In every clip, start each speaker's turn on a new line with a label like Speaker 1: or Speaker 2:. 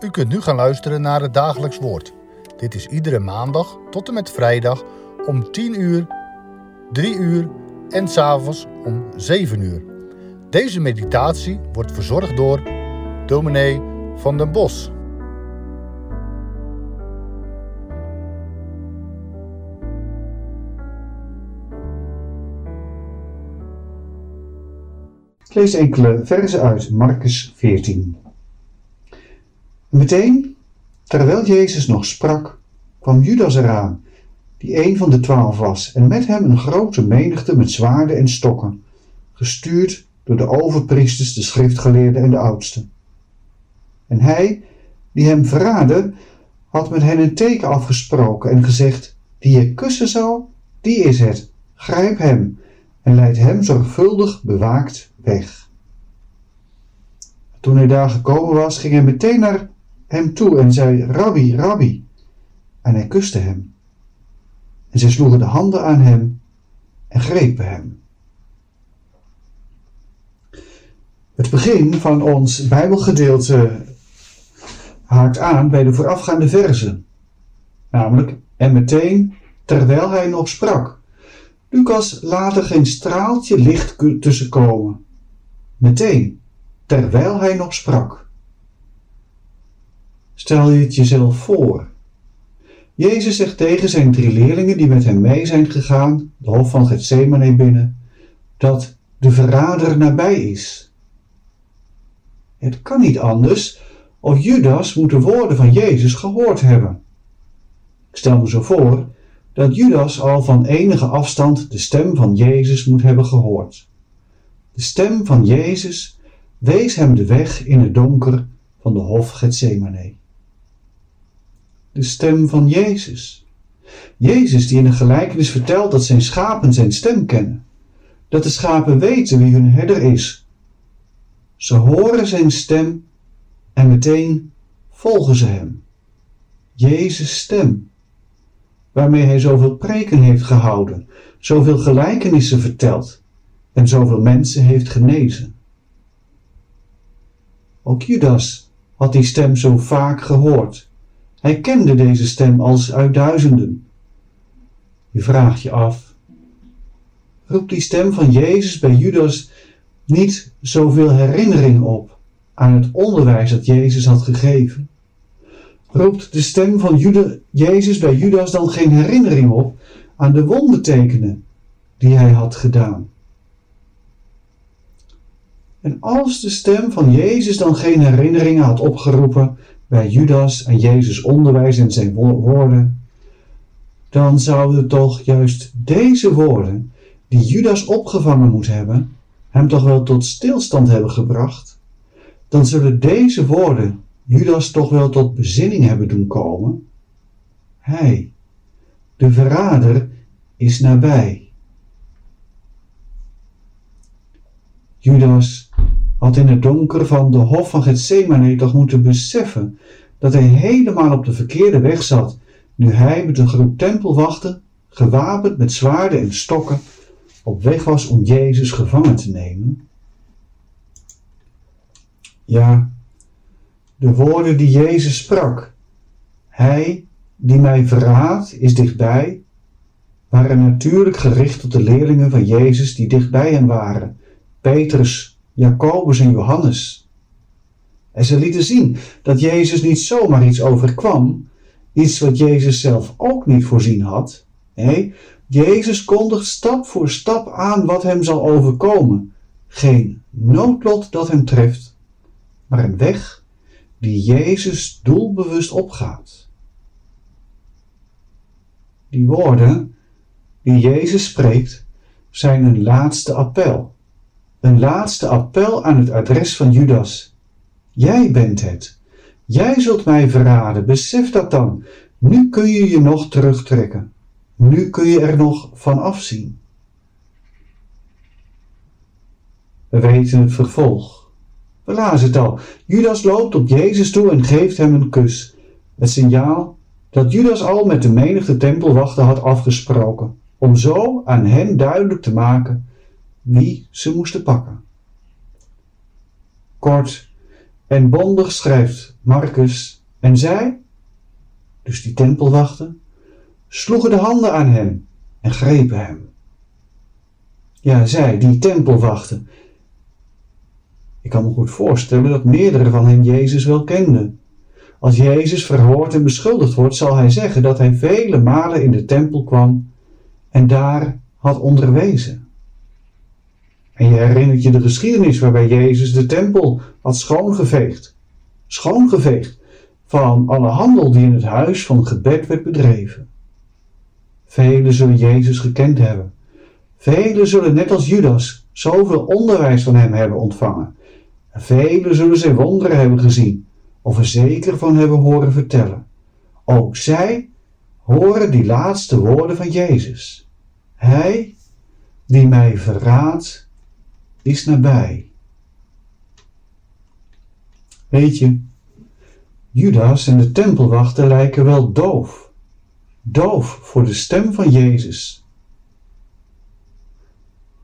Speaker 1: U kunt nu gaan luisteren naar het dagelijks woord. Dit is iedere maandag tot en met vrijdag om 10 uur, 3 uur en s'avonds om 7 uur. Deze meditatie wordt verzorgd door dominee van den Bos.
Speaker 2: Lees enkele verzen uit Marcus 14. Meteen, terwijl Jezus nog sprak, kwam Judas eraan, die een van de twaalf was, en met hem een grote menigte met zwaarden en stokken, gestuurd door de overpriesters, de schriftgeleerden en de oudsten. En hij, die hem verraadde, had met hen een teken afgesproken en gezegd: Die je kussen zal, die is het. Grijp hem en leid hem zorgvuldig bewaakt weg. Toen hij daar gekomen was, ging hij meteen naar hem toe en zei: Rabbi, Rabbi. En hij kuste hem. En zij sloegen de handen aan hem en grepen hem. Het begin van ons Bijbelgedeelte haakt aan bij de voorafgaande verzen, namelijk en meteen terwijl hij nog sprak. Lucas laat er geen straaltje licht tussen komen. Meteen, terwijl hij nog sprak. Stel je het jezelf voor. Jezus zegt tegen zijn drie leerlingen die met hem mee zijn gegaan, de hof van Gethsemane binnen, dat de verrader nabij is. Het kan niet anders of Judas moet de woorden van Jezus gehoord hebben. Ik stel me zo voor dat Judas al van enige afstand de stem van Jezus moet hebben gehoord. De stem van Jezus wees hem de weg in het donker van de hof Gethsemane. De stem van Jezus. Jezus die in een gelijkenis vertelt dat zijn schapen zijn stem kennen. Dat de schapen weten wie hun herder is. Ze horen zijn stem en meteen volgen ze hem. Jezus' stem, waarmee hij zoveel preken heeft gehouden, zoveel gelijkenissen verteld en zoveel mensen heeft genezen. Ook Judas had die stem zo vaak gehoord. Hij kende deze stem als uit duizenden. Je vraagt je af, roept die stem van Jezus bij Judas niet zoveel herinnering op aan het onderwijs dat Jezus had gegeven? Roept de stem van Jezus bij Judas dan geen herinnering op aan de wondertekenen die hij had gedaan? En als de stem van Jezus dan geen herinneringen had opgeroepen bij Judas en Jezus' onderwijs en zijn woorden, dan zouden toch juist deze woorden, die Judas opgevangen moet hebben, hem toch wel tot stilstand hebben gebracht? Dan zullen deze woorden Judas toch wel tot bezinning hebben doen komen? Hij, de verrader, is nabij. Judas had in het donker van de hof van Gethsemane toch moeten beseffen dat hij helemaal op de verkeerde weg zat, nu hij met een groep tempelwachten, gewapend met zwaarden en stokken, op weg was om Jezus gevangen te nemen. Ja, de woorden die Jezus sprak, Hij die mij verraadt is dichtbij, waren natuurlijk gericht tot de leerlingen van Jezus die dichtbij hem waren, Petrus, Jacobus en Johannes. En ze lieten zien dat Jezus niet zomaar iets overkwam, iets wat Jezus zelf ook niet voorzien had. Nee, Jezus kondigt stap voor stap aan wat hem zal overkomen. Geen noodlot dat hem treft, maar een weg die Jezus doelbewust opgaat. Die woorden die Jezus spreekt zijn een laatste appel. Een laatste appel aan het adres van Judas. Jij bent het. Jij zult mij verraden. Besef dat dan. Nu kun je je nog terugtrekken. Nu kun je er nog van afzien. We weten het vervolg. We lazen het al. Judas loopt op Jezus toe en geeft hem een kus. Het signaal dat Judas al met de menigte tempelwachten had afgesproken, om zo aan hen duidelijk te maken wie ze moesten pakken. Kort, En bondig schrijft Marcus, en zij, dus die tempelwachten, sloegen de handen aan hem en grepen hem. Ja, zij, die tempelwachten. Ik kan me goed voorstellen dat meerdere van hen Jezus wel kenden. Als Jezus verhoord en beschuldigd wordt, zal hij zeggen dat hij vele malen in de tempel kwam en daar had onderwezen. En je herinnert je de geschiedenis waarbij Jezus de tempel had schoongeveegd. Schoongeveegd van alle handel die in het huis van gebed werd bedreven. Velen zullen Jezus gekend hebben. Velen zullen net als Judas zoveel onderwijs van hem hebben ontvangen. En velen zullen zijn wonderen hebben gezien of er zeker van hebben horen vertellen. Ook zij horen die laatste woorden van Jezus. Hij die mij verraadt, is nabij. Weet je, Judas en de tempelwachten lijken wel doof. Doof voor de stem van Jezus.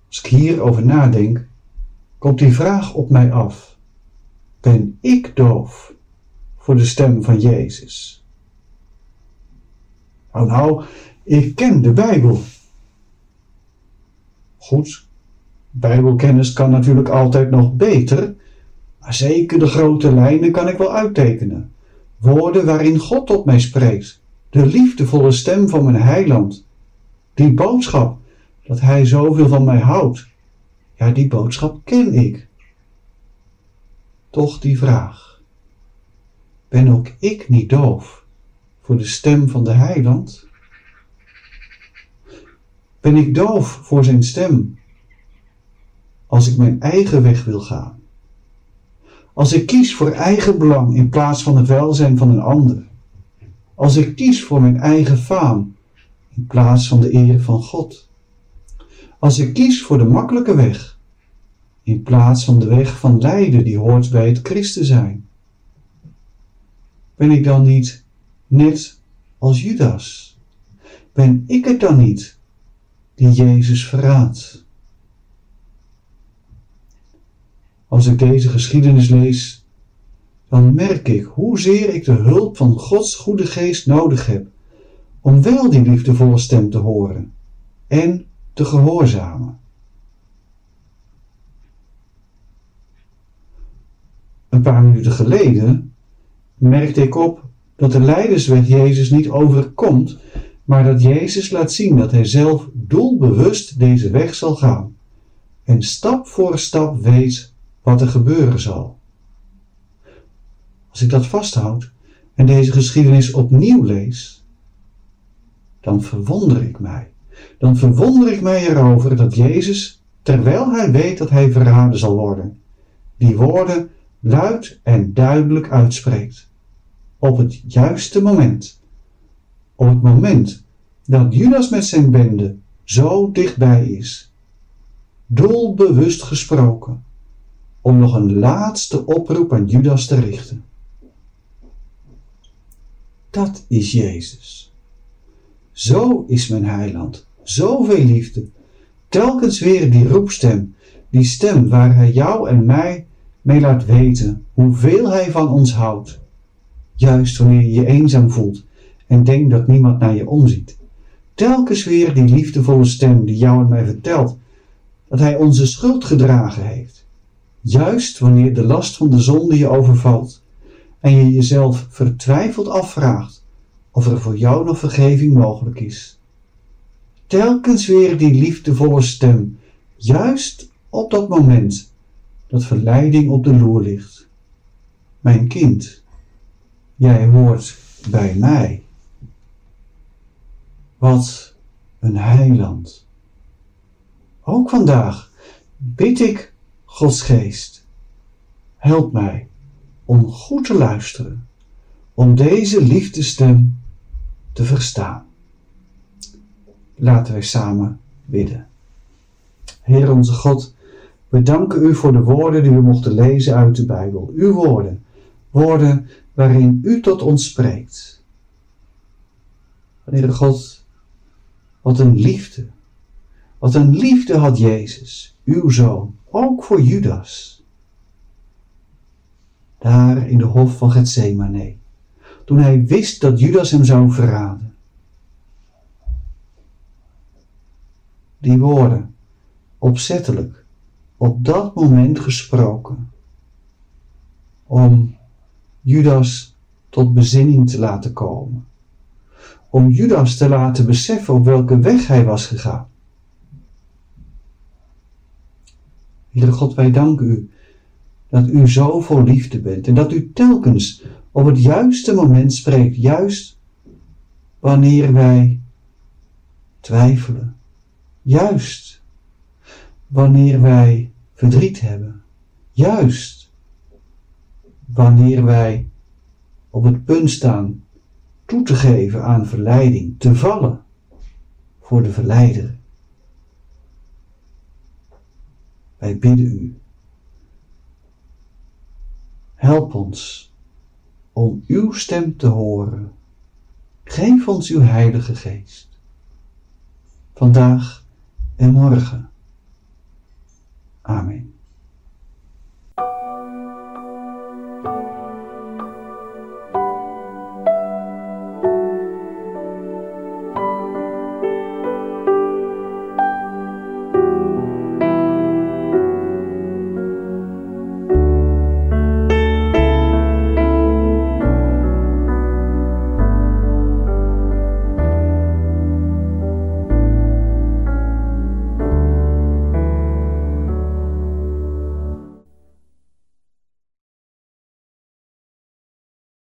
Speaker 2: Als ik hierover nadenk, komt die vraag op mij af. Ben ik doof voor de stem van Jezus? Nou, nou, ik ken de Bijbel. Goed, Bijbelkennis kan natuurlijk altijd nog beter, maar zeker de grote lijnen kan ik wel uittekenen. Woorden waarin God tot mij spreekt, de liefdevolle stem van mijn heiland. Die boodschap dat hij zoveel van mij houdt, ja, die boodschap ken ik. Toch die vraag: ben ook ik niet doof voor de stem van de heiland? Ben ik doof voor zijn stem als ik mijn eigen weg wil gaan? Als ik kies voor eigen belang in plaats van het welzijn van een ander? Als ik kies voor mijn eigen faam in plaats van de eer van God? Als ik kies voor de makkelijke weg in plaats van de weg van lijden die hoort bij het christen zijn? Ben ik dan niet net als Judas? Ben ik het dan niet die Jezus verraadt? Als ik deze geschiedenis lees, dan merk ik hoezeer ik de hulp van Gods goede geest nodig heb om wel die liefdevolle stem te horen en te gehoorzamen. Een paar minuten geleden merkte ik op dat de leidersweg Jezus niet overkomt, maar dat Jezus laat zien dat hij zelf doelbewust deze weg zal gaan en stap voor stap weet wat er gebeuren zal. Als ik dat vasthoud en deze geschiedenis opnieuw lees, dan verwonder ik mij. Dan verwonder ik mij erover dat Jezus, terwijl hij weet dat hij verraden zal worden, die woorden luid en duidelijk uitspreekt. Op het juiste moment. Op het moment dat Judas met zijn bende zo dichtbij is. Doelbewust gesproken om nog een laatste oproep aan Judas te richten. Dat is Jezus. Zo is mijn heiland, zoveel liefde. Telkens weer die roepstem, die stem waar hij jou en mij mee laat weten hoeveel hij van ons houdt. Juist wanneer je je eenzaam voelt en denkt dat niemand naar je omziet. Telkens weer die liefdevolle stem die jou en mij vertelt dat hij onze schuld gedragen heeft Juist wanneer de last van de zonde je overvalt en je jezelf vertwijfeld afvraagt of er voor jou nog vergeving mogelijk is. Telkens weer die liefdevolle stem, juist op dat moment dat verleiding op de loer ligt. Mijn kind, jij hoort bij mij. Wat een heiland. Ook vandaag bid ik Gods geest, help mij om goed te luisteren, om deze liefdestem te verstaan. Laten wij samen bidden. Heer onze God, we danken u voor de woorden die we mochten lezen uit de Bijbel. Uw woorden, woorden waarin u tot ons spreekt. Heer God, wat een liefde, wat een liefde had Jezus, uw zoon ook voor Judas. daar in de hof van Gethsemane, toen hij wist dat Judas hem zou verraden. Die woorden, opzettelijk, op dat moment gesproken, om Judas tot bezinning te laten komen, om Judas te laten beseffen op welke weg hij was gegaan. Heere God, wij danken u dat u zo vol liefde bent en dat u telkens op het juiste moment spreekt, juist wanneer wij twijfelen, juist wanneer wij verdriet hebben, juist wanneer wij op het punt staan toe te geven aan verleiding, te vallen voor de verleider. Wij bidden u Help ons om uw stem te horen. Geef ons uw Heilige Geest. Vandaag en morgen. Amen.